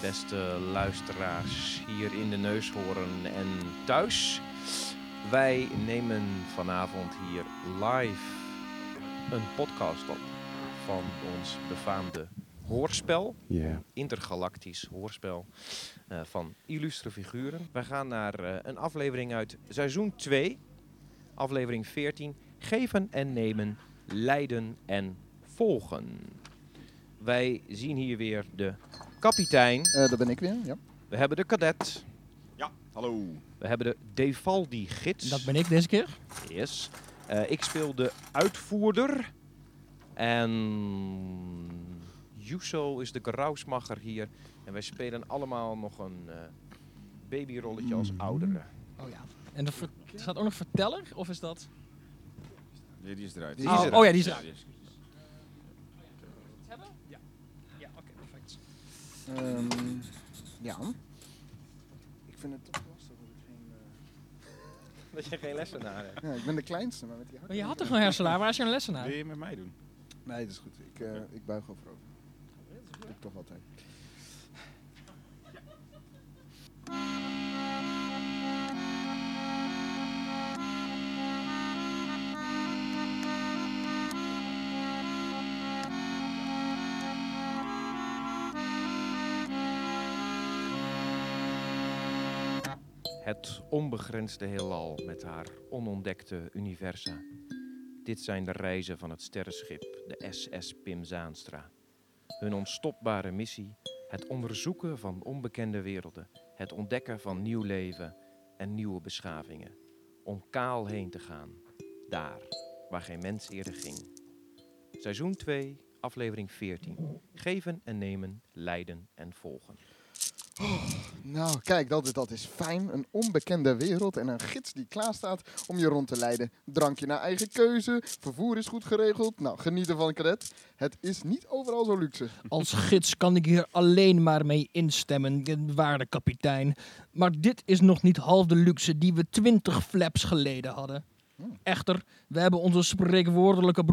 beste luisteraars hier in de neushoorn en thuis. Wij nemen vanavond hier live een podcast op van ons befaamde hoorspel. Intergalactisch hoorspel eh, van illustre figuren. We gaan naar eh, een aflevering uit seizoen 2, aflevering 14. Geven en nemen, leiden en volgen. Wij zien hier weer de kapitein. Eh daar ben ik weer, ja. We hebben de kadet. Ja, hallo. We hebben de Defaldi-gids. Dat ben ik deze keer. Yes. Eh, ik speel de uitvoerder. En Yuso is de gerouwsmacher hier. En wij spelen allemaal nog een eh, babyrolletje als ouderen. Oh ja. En ver- staat ook nog verteller? Of is dat... Ja, die is eruit. Die oh, is eruit. oh ja, die is Ja, eruit. die is- Hebben? Ja. Ja, oké, perfect. Ehm, ja. Ik vind het toch lastig dat ik geen... eh, Dat je geen lessenaar hebt. Ja, ik ben de kleinste, maar met die Maar je had toch een hersenaar? Waar is je een lessenaar? Wil je met mij doen? Nee, dat is goed. Ik, eh, ik buig over over. Dat doe ik toch altijd. Het onbegrensde heelal met haar onontdekte universa. Dit zijn de reizen van het sterrenschip, de SS Pim Zaanstra. Hun onstopbare missie: het onderzoeken van onbekende werelden, het ontdekken van nieuw leven en nieuwe beschavingen. Om kaal heen te gaan, daar waar geen mens eerder ging. Seizoen 2, aflevering 14. Geven en nemen, leiden en volgen. Nou, kijk, dat, is- dat is fijn. Een onbekende wereld en een gids die klaar staat om je rond te leiden. Drankje naar eigen keuze, vervoer is goed geregeld. Nou, geniet ervan, cadet. Het is niet overal zo luxe. Als gids kan ik hier alleen maar mee instemmen, waarde kapitein. Maar dit is nog niet half de luxe die we twintig flaps geleden hadden. Echter, we hebben onze spreekwoordelijke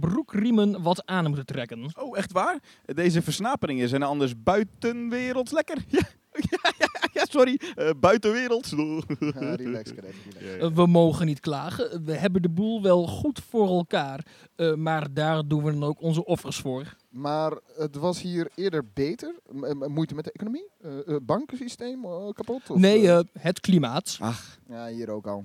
broekriemen wat aan moeten trekken. Oh, echt waar? Deze versnaperingen zijn anders buitenwerelds lekker. Ja, ja, ja, ja sorry. Eh. Ja, relax, cadet. Relax. Ja, ja. Eh, We mogen niet klagen. We hebben de boel wel goed voor elkaar. Eh, maar daar doen we dan ook onze offers voor. Maar het was hier eerder beter. Moeite met de economie? Bankensysteem kapot? Of, nee, het klimaat. Ach, Ja, hier ook al.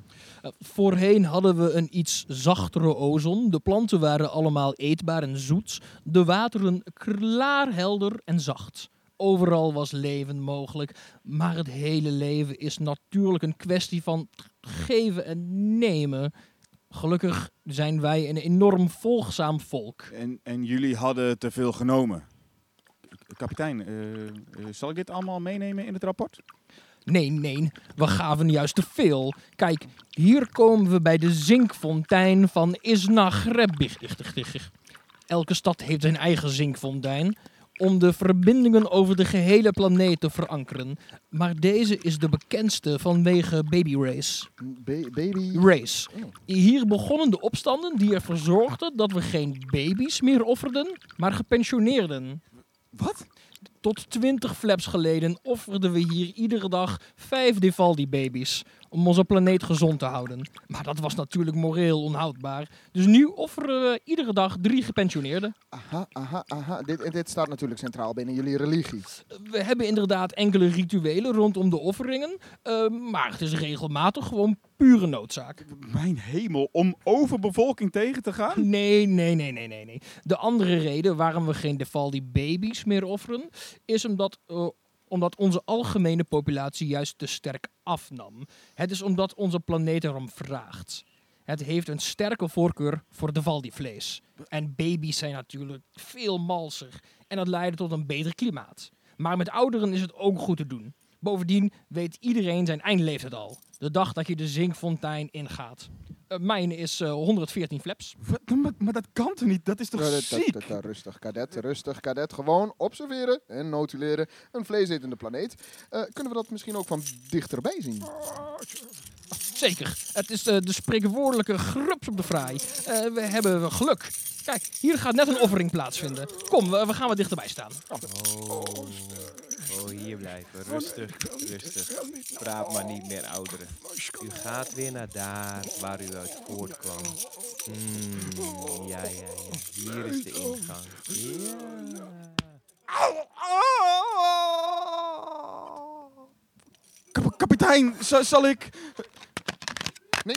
Voorheen hadden we een iets zachtere ozon. De planten waren allemaal eetbaar en zoet. De wateren klaarhelder en zacht. Overal was leven mogelijk. Maar het hele leven is natuurlijk een kwestie van geven en nemen. Gelukkig zijn wij een enorm volgzaam volk. en, en jullie hadden te veel genomen. Kapitein, eh, eh, zal ik dit allemaal meenemen in het rapport? Nee, nee, we gaven juist te veel. Kijk, hier komen we bij de zinkfontein van Isnagreb. Elke stad heeft zijn eigen zinkfontein om de verbindingen over de gehele planeet te verankeren. Maar deze is de bekendste vanwege Baby Race. Ba- baby. Race. Oh. Hier begonnen de opstanden die ervoor zorgden dat we geen baby's meer offerden, maar gepensioneerden. Wat? Tot 20 flaps geleden offerden we hier iedere dag vijf Devaldi-baby's om onze planeet gezond te houden. Maar dat was natuurlijk moreel onhoudbaar. Dus nu offeren we iedere dag drie gepensioneerden. Aha, aha, aha. Dit, en dit staat natuurlijk centraal binnen jullie religie. We hebben inderdaad enkele rituelen rondom de offeringen, eh, maar het is regelmatig gewoon pure noodzaak. Mijn hemel, om overbevolking tegen te gaan? Nee, nee, nee, nee, nee, nee. De andere reden waarom we geen Devaldi-baby's meer offeren, is omdat, eh, omdat onze algemene populatie juist te sterk afnam. Het is omdat onze planeet erom vraagt. Het heeft een sterke voorkeur voor Devaldi-vlees. En baby's zijn natuurlijk veel malser. En dat leidt tot een beter klimaat. Maar met ouderen is het ook goed te doen. Bovendien weet iedereen zijn eindleeftijd al. De dag dat je de zinkfontein ingaat. Eh, mijn is eh, 114 flaps. Wat? Maar, maar dat kan toch niet? Dat is toch Ja, dat- dat- ziek? rustig, kadet, rustig, kadet. Gewoon observeren en notuleren. Een vleesetende planeet. Eh, kunnen we dat misschien ook van dichterbij zien? Zeker. Het is eh, de spreekwoordelijke grups op de fraai. Eh, we hebben geluk. Kijk, hier gaat net een offering plaatsvinden. Kom, we, we gaan wat dichterbij staan. Oh, hier blijven. Rustig, rustig. Praat maar niet meer, ouderen. U gaat weer naar daar waar u uit voortkwam. Hmm, ja, ja, ja. Hier is de ingang. Ja. Kap- kapitein, za- zal ik...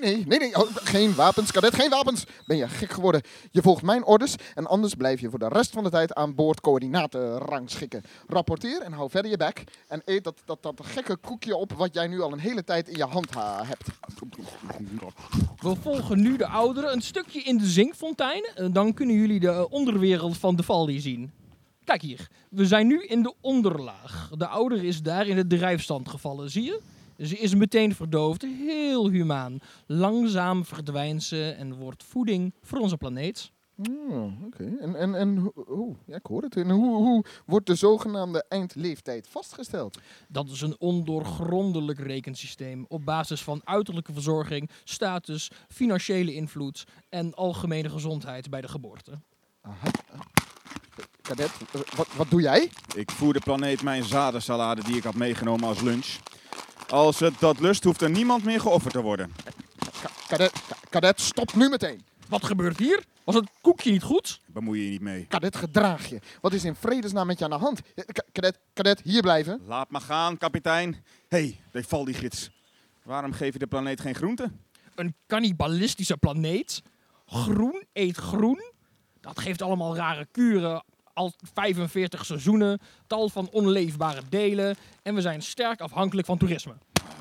Nee, nee, nee, nee. Oh, geen wapens, kadet, geen wapens. Ben je gek geworden? Je volgt mijn orders en anders blijf je voor de rest van de tijd aan boord coördinaten rangschikken. Rapporteer en hou verder je bek. En eet dat, dat, dat gekke koekje op wat jij nu al een hele tijd in je hand ha- hebt. We volgen nu de ouderen een stukje in de zinkfontein. En dan kunnen jullie de eh, onderwereld van de Valdi zien. Kijk hier, we zijn nu in de onderlaag. De ouder is daar in de drijfstand gevallen, zie je? Ze is meteen verdoofd, heel humaan. Langzaam verdwijnt ze en wordt voeding voor onze planeet. Oh, oké. En, en, en hoe- hoe, ja, ik hoor het. En hoe, hoe wordt de zogenaamde eindleeftijd vastgesteld? Dat is een ondoorgrondelijk rekensysteem op basis van uiterlijke verzorging, status, financiële invloed en algemene gezondheid bij de geboorte. Aha. Kadet, eh, wat, wat doe jij? Ik voer de planeet mijn zadensalade die ik had meegenomen als lunch. Als het dat lust, hoeft er niemand meer geofferd te worden. Ka- Kadet, ka- kadet, stop nu meteen. Wat gebeurt hier? Was het koekje niet goed? Bemoei je niet mee. Kadet, gedraag je. Wat is in vredesnaam met je aan de hand? Ja, ka- Kadet, kadet, hier blijven. Laat me gaan, kapitein. Hé, hey, Defaldi-gids. Waarom geef je de planeet geen groente? Een cannibalistische planeet? Groen eet groen? Dat geeft allemaal rare kuren. Al 45 seizoenen, tal van onleefbare delen. En we zijn sterk afhankelijk van toerisme.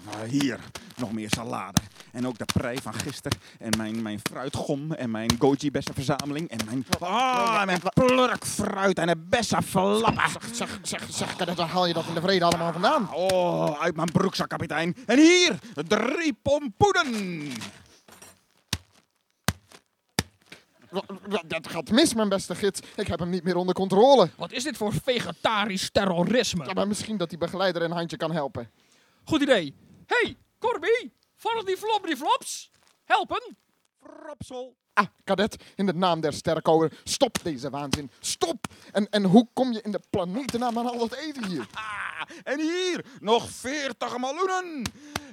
Maar hier, nog meer salade. En ook de prei van gisteren. En mijn, mijn fruitgom. En mijn goji-bessenverzameling. En mijn, ah, en mijn plurkfruit. En de bessenflappen. Zeg, zeg, zeg, zeg, waar haal je dat in de vrede allemaal vandaan? Oh, uit mijn broekzak, kapitein. En hier, drie pompoenen. Dat gaat mis, mijn beste gids. Ik heb hem niet meer onder controle. Wat is dit voor vegetarisch terrorisme? Ja, maar misschien dat die begeleider een handje kan helpen. Goed idee. hey, Corby, volg die flop die flops. Helpen. Frapsel. Ah, kadet, in de naam der sterrenkoder, stop deze waanzin. Stop! En, en hoe kom je in de planetennaam aan al dat eten hier? Ah, en hier, nog 40 miljoenen.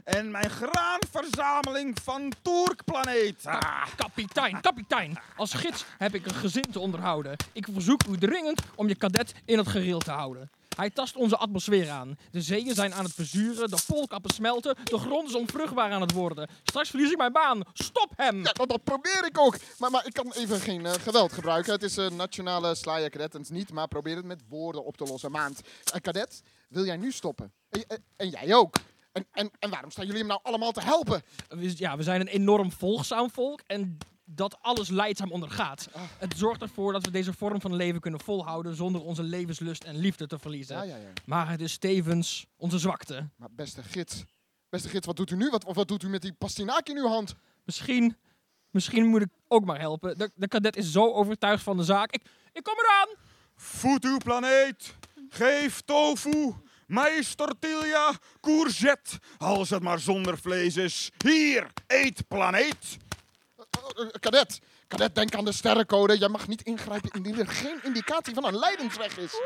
En mijn graanverzameling van Toerkplaneet. Ah. Kapitein, kapitein. Als gids heb ik een gezin te onderhouden. Ik verzoek u dringend om je kadet in het gereel te houden. Hij tast onze atmosfeer aan. De zeeën zijn aan het verzuren, de poolkappen smelten, de grond is onvruchtbaar aan het worden. Straks verlies ik mijn baan. Stop hem! Ja, dat, dat probeer ik ook. Maar, maar ik kan even geen eh, geweld gebruiken. Het is een nationale Slayer Cadet niet, maar probeer het met woorden op te lossen. Maand. Kadet, wil jij nu stoppen? En, en, en jij ook. En, en, en waarom staan jullie hem nou allemaal te helpen? Ja, we zijn een enorm volgzaam volk en dat alles leidzaam ondergaat. Het zorgt ervoor dat we deze vorm van leven kunnen volhouden zonder onze levenslust en liefde te verliezen. Ja, ja, ja. Maar het is tevens onze zwakte. Maar beste gids, beste gids, wat doet u nu? Wat, of wat doet u met die pastinaak in uw hand? Misschien, misschien moet ik ook maar helpen. De, de kadet is zo overtuigd van de zaak. Ik, ik kom eraan! Voed uw planeet. Geef tofu, mais tortilla, courgette. Als het maar zonder vlees is. Hier, eet planeet. Uh, kadet, kadet, denk aan de sterrencode. Jij mag niet ingrijpen indien er geen indicatie van een leidensweg is.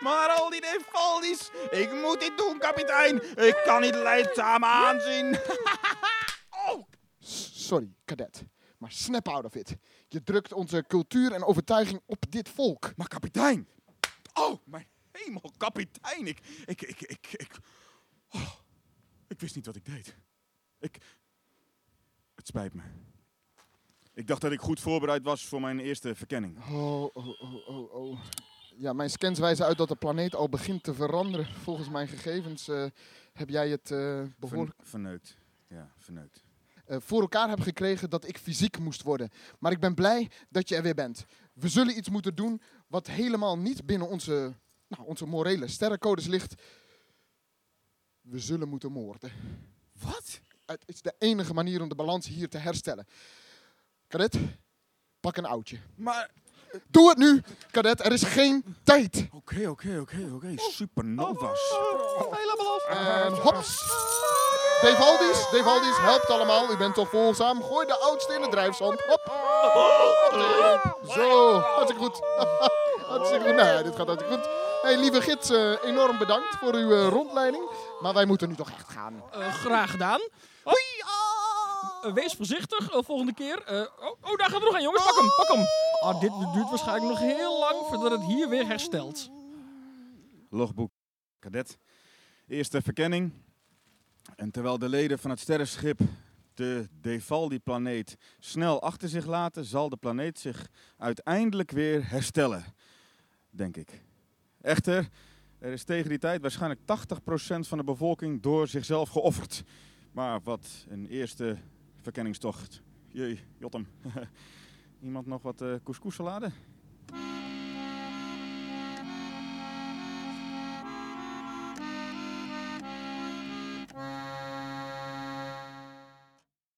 Maar al die defaldies, ik moet dit doen, kapitein. Ik kan niet leidzaam aanzien. S- Sorry, kadet. Maar snap out of it. Je drukt onze cultuur en overtuiging op dit volk. Maar kapitein. Oh, mijn hemel, kapitein. Ik, ik, ik, ik, ik. Oh, ik wist niet wat ik deed. Ik. Spijt me. Ik dacht dat ik goed voorbereid was voor mijn eerste verkenning. Oh, oh, oh, oh, oh. Ja, mijn scans wijzen uit dat de planeet al begint te veranderen. Volgens mijn gegevens eh, heb jij het eh, behoorlijk Ver- verneukt. Ja, verneukt. eh, voor elkaar heb gekregen dat ik fysiek moest worden. Maar ik ben blij dat je er weer bent. We zullen iets moeten doen wat helemaal niet binnen onze, nou, onze morele sterrencodes ligt. We zullen moeten moorden. Wat? Het is de enige manier om de balans hier te herstellen. Kadet, pak een oudje. Maar. Doe het nu, kadet. Er is geen tijd. Oké, oké, oké, oké. Supernovas. En hops. Devaldis, Devaldis, helpt allemaal. U bent toch volgzaam. Gooi de oudste in de drijfzand. Hop. Zo, hartstikke goed. hartstikke goed. Nou ja, dit gaat hartstikke goed. Hey, lieve gids, eh, enorm bedankt voor uw eh, rondleiding. Maar wij moeten nu toch echt gaan. Eh, graag gedaan. Eh, wees voorzichtig volgende keer. Eh, oh, oh, daar gaat er nog een, jongens. Pak hem, pak hem. Ah, dit duurt waarschijnlijk nog heel lang voordat het hier weer herstelt. Logboek kadet. Eerste verkenning. En terwijl de leden van het sterrenschip de Devaldi-planeet snel achter zich laten, zal de planeet zich uiteindelijk weer herstellen. Denk ik. Echter, er is tegen die tijd waarschijnlijk 80% van de bevolking door zichzelf geofferd. Maar wat een eerste verkenningstocht. Jee, Jotem. Iemand nog wat eh couscous salade?